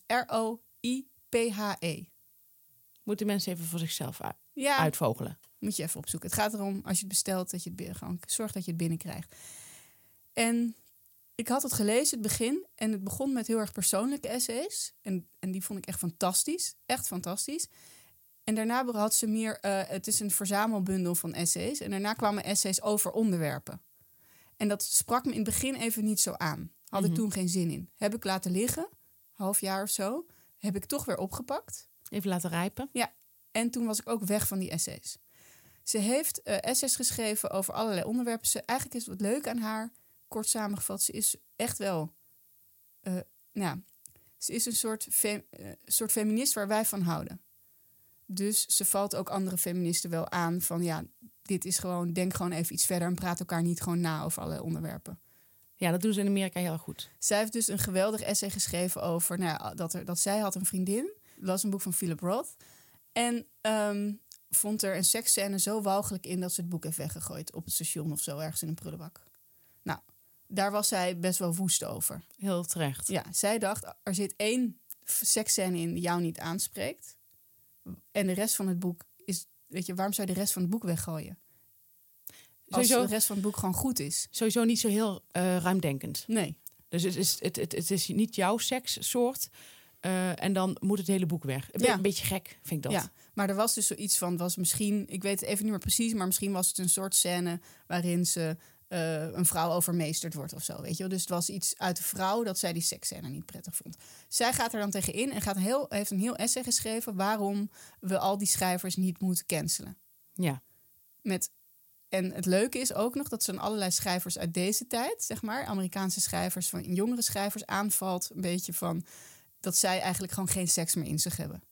R-O-I-P-H-E. Moeten mensen even voor zichzelf Ja, uitvogelen. moet je even opzoeken. Het gaat erom, als je het bestelt, dat je het gewoon zorg dat je het binnenkrijgt. En ik had het gelezen, het begin. En het begon met heel erg persoonlijke essays. En, en die vond ik echt fantastisch. Echt fantastisch. En daarna had ze meer... eh, het is een verzamelbundel van essays. En daarna kwamen essays over onderwerpen. En dat sprak me in het begin even niet zo aan. Had Mhm. ik toen geen zin in. Heb ik laten liggen, half jaar of zo. Heb ik toch weer opgepakt. Even laten rijpen. En toen was ik ook weg van die essays. Ze heeft eh, essays geschreven over allerlei onderwerpen. Ze, eigenlijk is wat leuk aan haar, kort samengevat. Ze is echt wel... nou, ze is een soort, fe- eh, soort feminist waar wij van houden. Dus ze valt ook andere feministen wel aan van... ja, dit is gewoon, denk gewoon even iets verder... en praat elkaar niet gewoon na over alle onderwerpen. Ja, dat doen ze in Amerika heel erg goed. Zij heeft dus een geweldig essay geschreven over nou ja, dat, er, dat zij had een vriendin. Las een boek van Philip Roth. En ehm, vond er een seksscène zo walgelijk in dat ze het boek heeft weggegooid op het station of zo, ergens in een prullenbak. Nou, daar was zij best wel woest over. Heel terecht. Ja, zij dacht, er zit één seksscène in die jou niet aanspreekt. En de rest van het boek is, weet je, waarom zou je de rest van het boek weggooien? Als Sowieso, de rest van het boek gewoon goed is. sowieso niet zo heel eh, ruimdenkend. Nee, Dus het is, het, het, het is niet jouw sekssoort. eh, en dan moet het hele boek weg. Een, be- Ja. een beetje gek, vind ik dat. Ja, maar er was dus zoiets van, was misschien, ik weet het even niet meer precies, maar misschien was het een soort scène waarin ze eh, een vrouw overmeesterd wordt of zo, weet je wel. Dus het was iets uit de vrouw dat zij die seksscène niet prettig vond. Zij gaat er dan tegenin en gaat heel, heeft een heel essay geschreven waarom we al die schrijvers niet moeten cancelen. Ja. Met, en het leuke is ook nog dat ze dan allerlei schrijvers uit deze tijd, zeg maar, Amerikaanse schrijvers, van jongere schrijvers aanvalt, een beetje van dat zij eigenlijk gewoon geen seks meer in zich hebben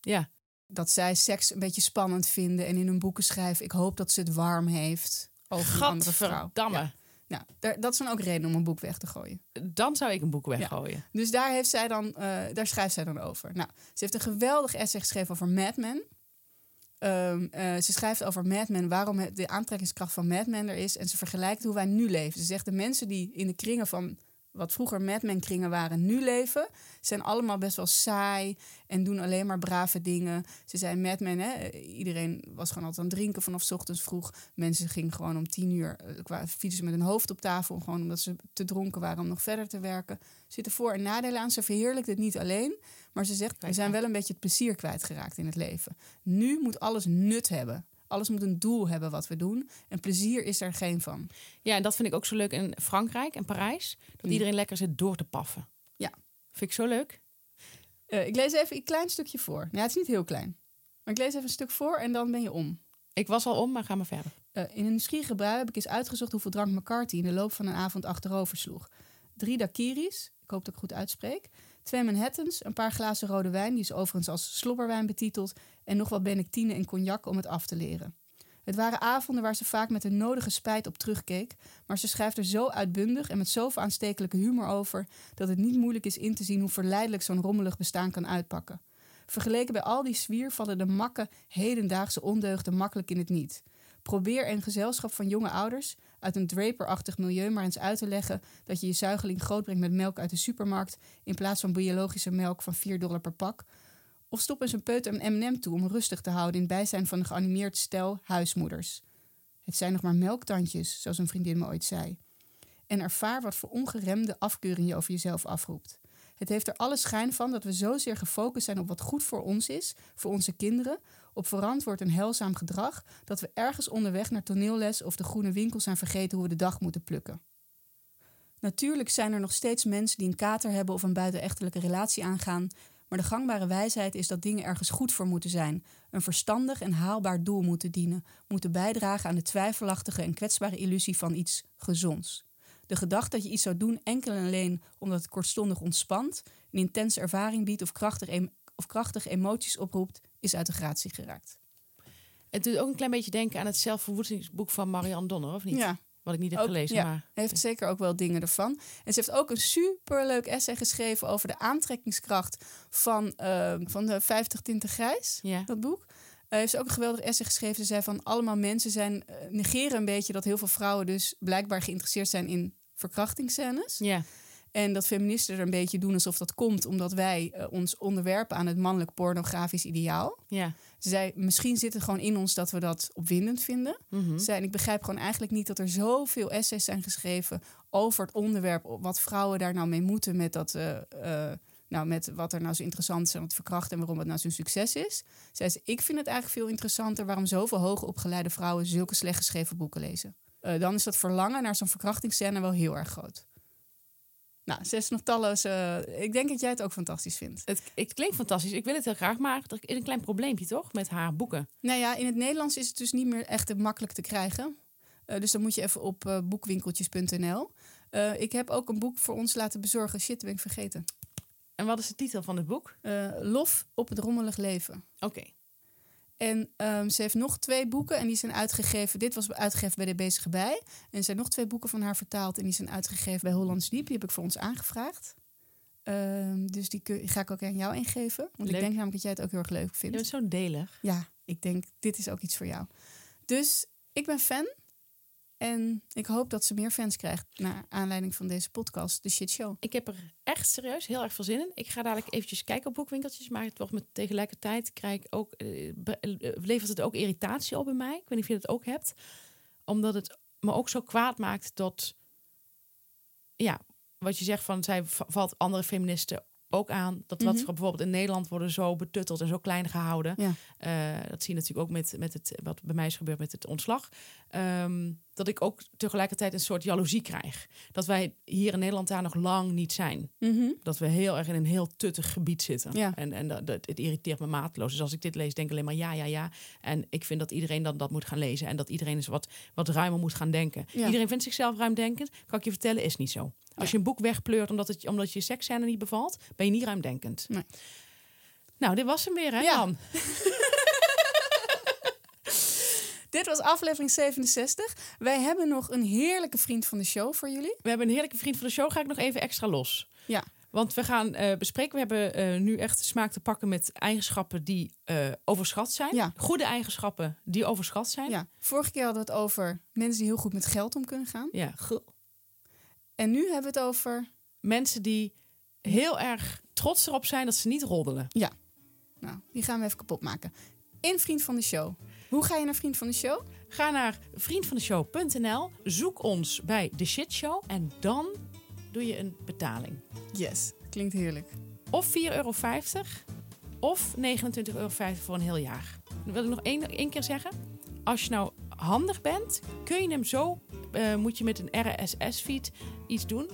ja. dat zij seks een beetje spannend vinden en in hun boeken schrijven. Ik hoop dat ze het warm heeft over een andere vrouw. Ja. Nou, daar, dat is dan ook reden om een boek weg te gooien. Dan zou ik een boek weggooien. Dus daar, heeft zij dan, eh, daar schrijft zij dan over. Nou, ze heeft een geweldig essay geschreven over Mad Men. Ehm, eh, ze schrijft over Mad Men, waarom de aantrekkingskracht van Mad Men er is. En ze vergelijkt hoe wij nu leven. Ze zegt de mensen die in de kringen van wat vroeger Mad Men kringen waren, nu leven, zijn allemaal best wel saai en doen alleen maar brave dingen. Ze zei Mad Men, hè, iedereen was gewoon altijd aan het drinken vanaf 's ochtends vroeg. Mensen gingen gewoon om tien uur, eh, kwa- fietsen met hun hoofd op tafel, gewoon omdat ze te dronken waren om nog verder te werken. Er zitten voor- en nadelen aan. Ze verheerlijkt het niet alleen, maar ze zegt, we zijn wel een beetje het plezier kwijtgeraakt in het leven. Nu moet alles nut hebben. Alles moet een doel hebben wat we doen. En plezier is er geen van. Ja, en dat vind ik ook zo leuk in Frankrijk en Parijs. Dat Mm. iedereen lekker zit door te paffen. Ja. Vind ik zo leuk. Eh, ik lees even een klein stukje voor. Ja, het is niet heel klein. Maar ik lees even een stuk voor en dan ben je om. Ik was al om, maar ga maar verder. Eh, in een nieuwsgierige brui heb ik eens uitgezocht hoeveel drank McCarthy in de loop van een avond achterover sloeg. Drie daiquiris, ik hoop dat ik goed uitspreek. Twee Manhattans, een paar glazen rode wijn, die is overigens als slobberwijn betiteld. En nog wat Benedictine en cognac om het af te leren. Het waren avonden waar ze vaak met de nodige spijt op terugkeek. Maar ze schrijft er zo uitbundig en met zoveel aanstekelijke humor over. dat het niet moeilijk is in te zien hoe verleidelijk zo'n rommelig bestaan kan uitpakken. Vergeleken bij al die zwier vallen de makke hedendaagse ondeugden makkelijk in het niet. Probeer een gezelschap van jonge ouders uit een draperachtig milieu maar eens uit te leggen dat je je zuigeling grootbrengt met melk uit de supermarkt in plaats van biologische melk van 4 dollar per pak. Of stop eens een peuter een M&M toe om rustig te houden in bijzijn van een geanimeerd stel huismoeders. Het zijn nog maar melktandjes, zoals een vriendin me ooit zei. En ervaar wat voor ongeremde afkeuring je over jezelf afroept. Het heeft er alle schijn van dat we zozeer gefocust zijn op wat goed voor ons is, voor onze kinderen, op verantwoord en heilzaam gedrag, dat we ergens onderweg naar toneelles of de groene winkel zijn vergeten hoe we de dag moeten plukken. Natuurlijk zijn er nog steeds mensen die een kater hebben of een buitenechtelijke relatie aangaan, maar de gangbare wijsheid is dat dingen ergens goed voor moeten zijn, een verstandig en haalbaar doel moeten dienen, moeten bijdragen aan de twijfelachtige en kwetsbare illusie van iets gezonds. De gedachte dat je iets zou doen enkel en alleen omdat het kortstondig ontspant, een intense ervaring biedt of krachtig of krachtige emoties oproept, is uit de gratie geraakt. Het doet ook een klein beetje denken aan het zelfverwoestingsboek van Marianne Donner, of niet? Ja, Wat ik niet heb Ook- gelezen, ja. maar... heeft zeker ook wel dingen ervan. En ze heeft ook een superleuk essay geschreven over de aantrekkingskracht van, eh, van de 50 tinten grijs. Ja. dat boek. Eh heeft ze ook een geweldig essay geschreven. Ze zei van allemaal mensen zijn, eh, negeren een beetje dat heel veel vrouwen dus blijkbaar geïnteresseerd zijn in verkrachtingsscènes. Ja. En dat feministen er een beetje doen alsof dat komt omdat wij eh, ons onderwerpen aan het mannelijk pornografisch ideaal. Ja. Ze zei, misschien zit het gewoon in ons dat we dat opwindend vinden. Mhm. Ze zei, en ik begrijp gewoon eigenlijk niet dat er zoveel essays zijn geschreven over het onderwerp, wat vrouwen daar nou mee moeten met dat. eh, eh, nou, met wat er nou zo interessant is aan het verkrachten en waarom het nou zo'n succes is. Zei ze, ik vind het eigenlijk veel interessanter waarom zoveel hoogopgeleide vrouwen zulke slecht geschreven boeken lezen. Dan is dat verlangen naar zo'n verkrachtingsscène wel heel erg groot. Nou, ze is nog talloze. eh, ik denk dat jij het ook fantastisch vindt. Het, het klinkt fantastisch. Ik wil het heel graag, maar er is een klein probleempje toch met haar boeken. Nou ja, in het Nederlands is het dus niet meer echt makkelijk te krijgen. Eh, dus dan moet je even op eh, boekwinkeltjes.nl. Ik heb ook een boek voor ons laten bezorgen. Shit, ben ik vergeten. En wat is de titel van het boek? Lof op het rommelig leven. Oké. En ehm, ze heeft nog twee boeken en die zijn uitgegeven. Dit was uitgegeven bij de Bezige Bij. En er zijn nog twee boeken van haar vertaald en die zijn uitgegeven bij Hollands Diep. Die heb ik voor ons aangevraagd. Ehm, dus die kun- ga ik ook aan jou ingeven. Want Leuk. ik denk namelijk dat jij het ook heel erg leuk Je vindt. bent zo delig. Ja, ik denk, dit is ook iets voor jou. Dus ik ben fan. En ik hoop dat ze meer fans krijgt naar aanleiding van deze podcast, de Shit Show. Ik heb er echt serieus heel erg veel zin in. Ik ga dadelijk eventjes kijken op boekwinkeltjes, maar wordt met tegelijkertijd krijg ik ook, eh, eh, levert het ook irritatie op bij mij. Ik weet niet of je dat ook hebt, omdat het me ook zo kwaad maakt dat, ja, wat je zegt van zij valt andere feministen ook aan. Dat wat Mhm. we bijvoorbeeld in Nederland worden zo betutteld en zo klein gehouden. Ja. Eh, dat zie je natuurlijk ook met, met het, wat bij mij is gebeurd met het ontslag. Ehm, dat ik ook tegelijkertijd een soort jaloezie krijg. Dat wij hier in Nederland daar nog lang niet zijn. Dat we heel erg in een heel tuttig gebied zitten. Ja. En, en dat, dat- het irriteert me mateloos. Dus als ik dit lees, denk ik alleen maar ja, ja, ja. En ik vind dat iedereen dan dat moet gaan lezen. En dat iedereen eens wat, wat ruimer moet gaan denken. Ja. Iedereen vindt zichzelf ruimdenkend. Kan ik je vertellen, is niet zo. Als je een boek wegpleurt omdat, het, omdat je seksscène niet bevalt, ben je niet ruimdenkend. Nee. Nou, dit was hem weer, hè, Ja. Jan? *laughs* Dit was aflevering 67. Wij hebben nog een heerlijke vriend van de show voor jullie. We hebben een heerlijke vriend van de show. Ga ik nog even extra los. Ja. Want we gaan eh, bespreken. We hebben eh, nu echt smaak te pakken met eigenschappen die eh, overschat zijn. Ja. Goede eigenschappen die overschat zijn. Ja, vorige keer hadden we het over mensen die heel goed met geld om kunnen gaan. Ja, En nu hebben we het over. Mensen die heel erg trots erop zijn dat ze niet roddelen. Nou, die gaan we even kapot maken. In Vriend van de Show. Hoe ga je naar Vriend van de Show? Ga naar vriendvandeshow.nl. Zoek ons bij de Shit Show. En dan doe je een betaling. Yes, klinkt heerlijk. Of 4,50 euro. Of 29,50 euro voor een heel jaar. Dan wil ik nog één, één keer zeggen. Als je nou handig bent, kun je hem zo... eh, moet je met een RSS-feed iets doen.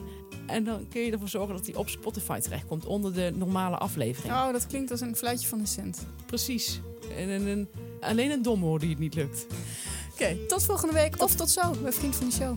En dan kun je ervoor zorgen dat hij op Spotify terechtkomt. Onder de normale aflevering. Oh, dat klinkt als een fluitje van de cent. Precies. En, en, en- alleen een dom hoor die het niet lukt. Oké, tot volgende week. Of tot zo bij Vriend van de Show.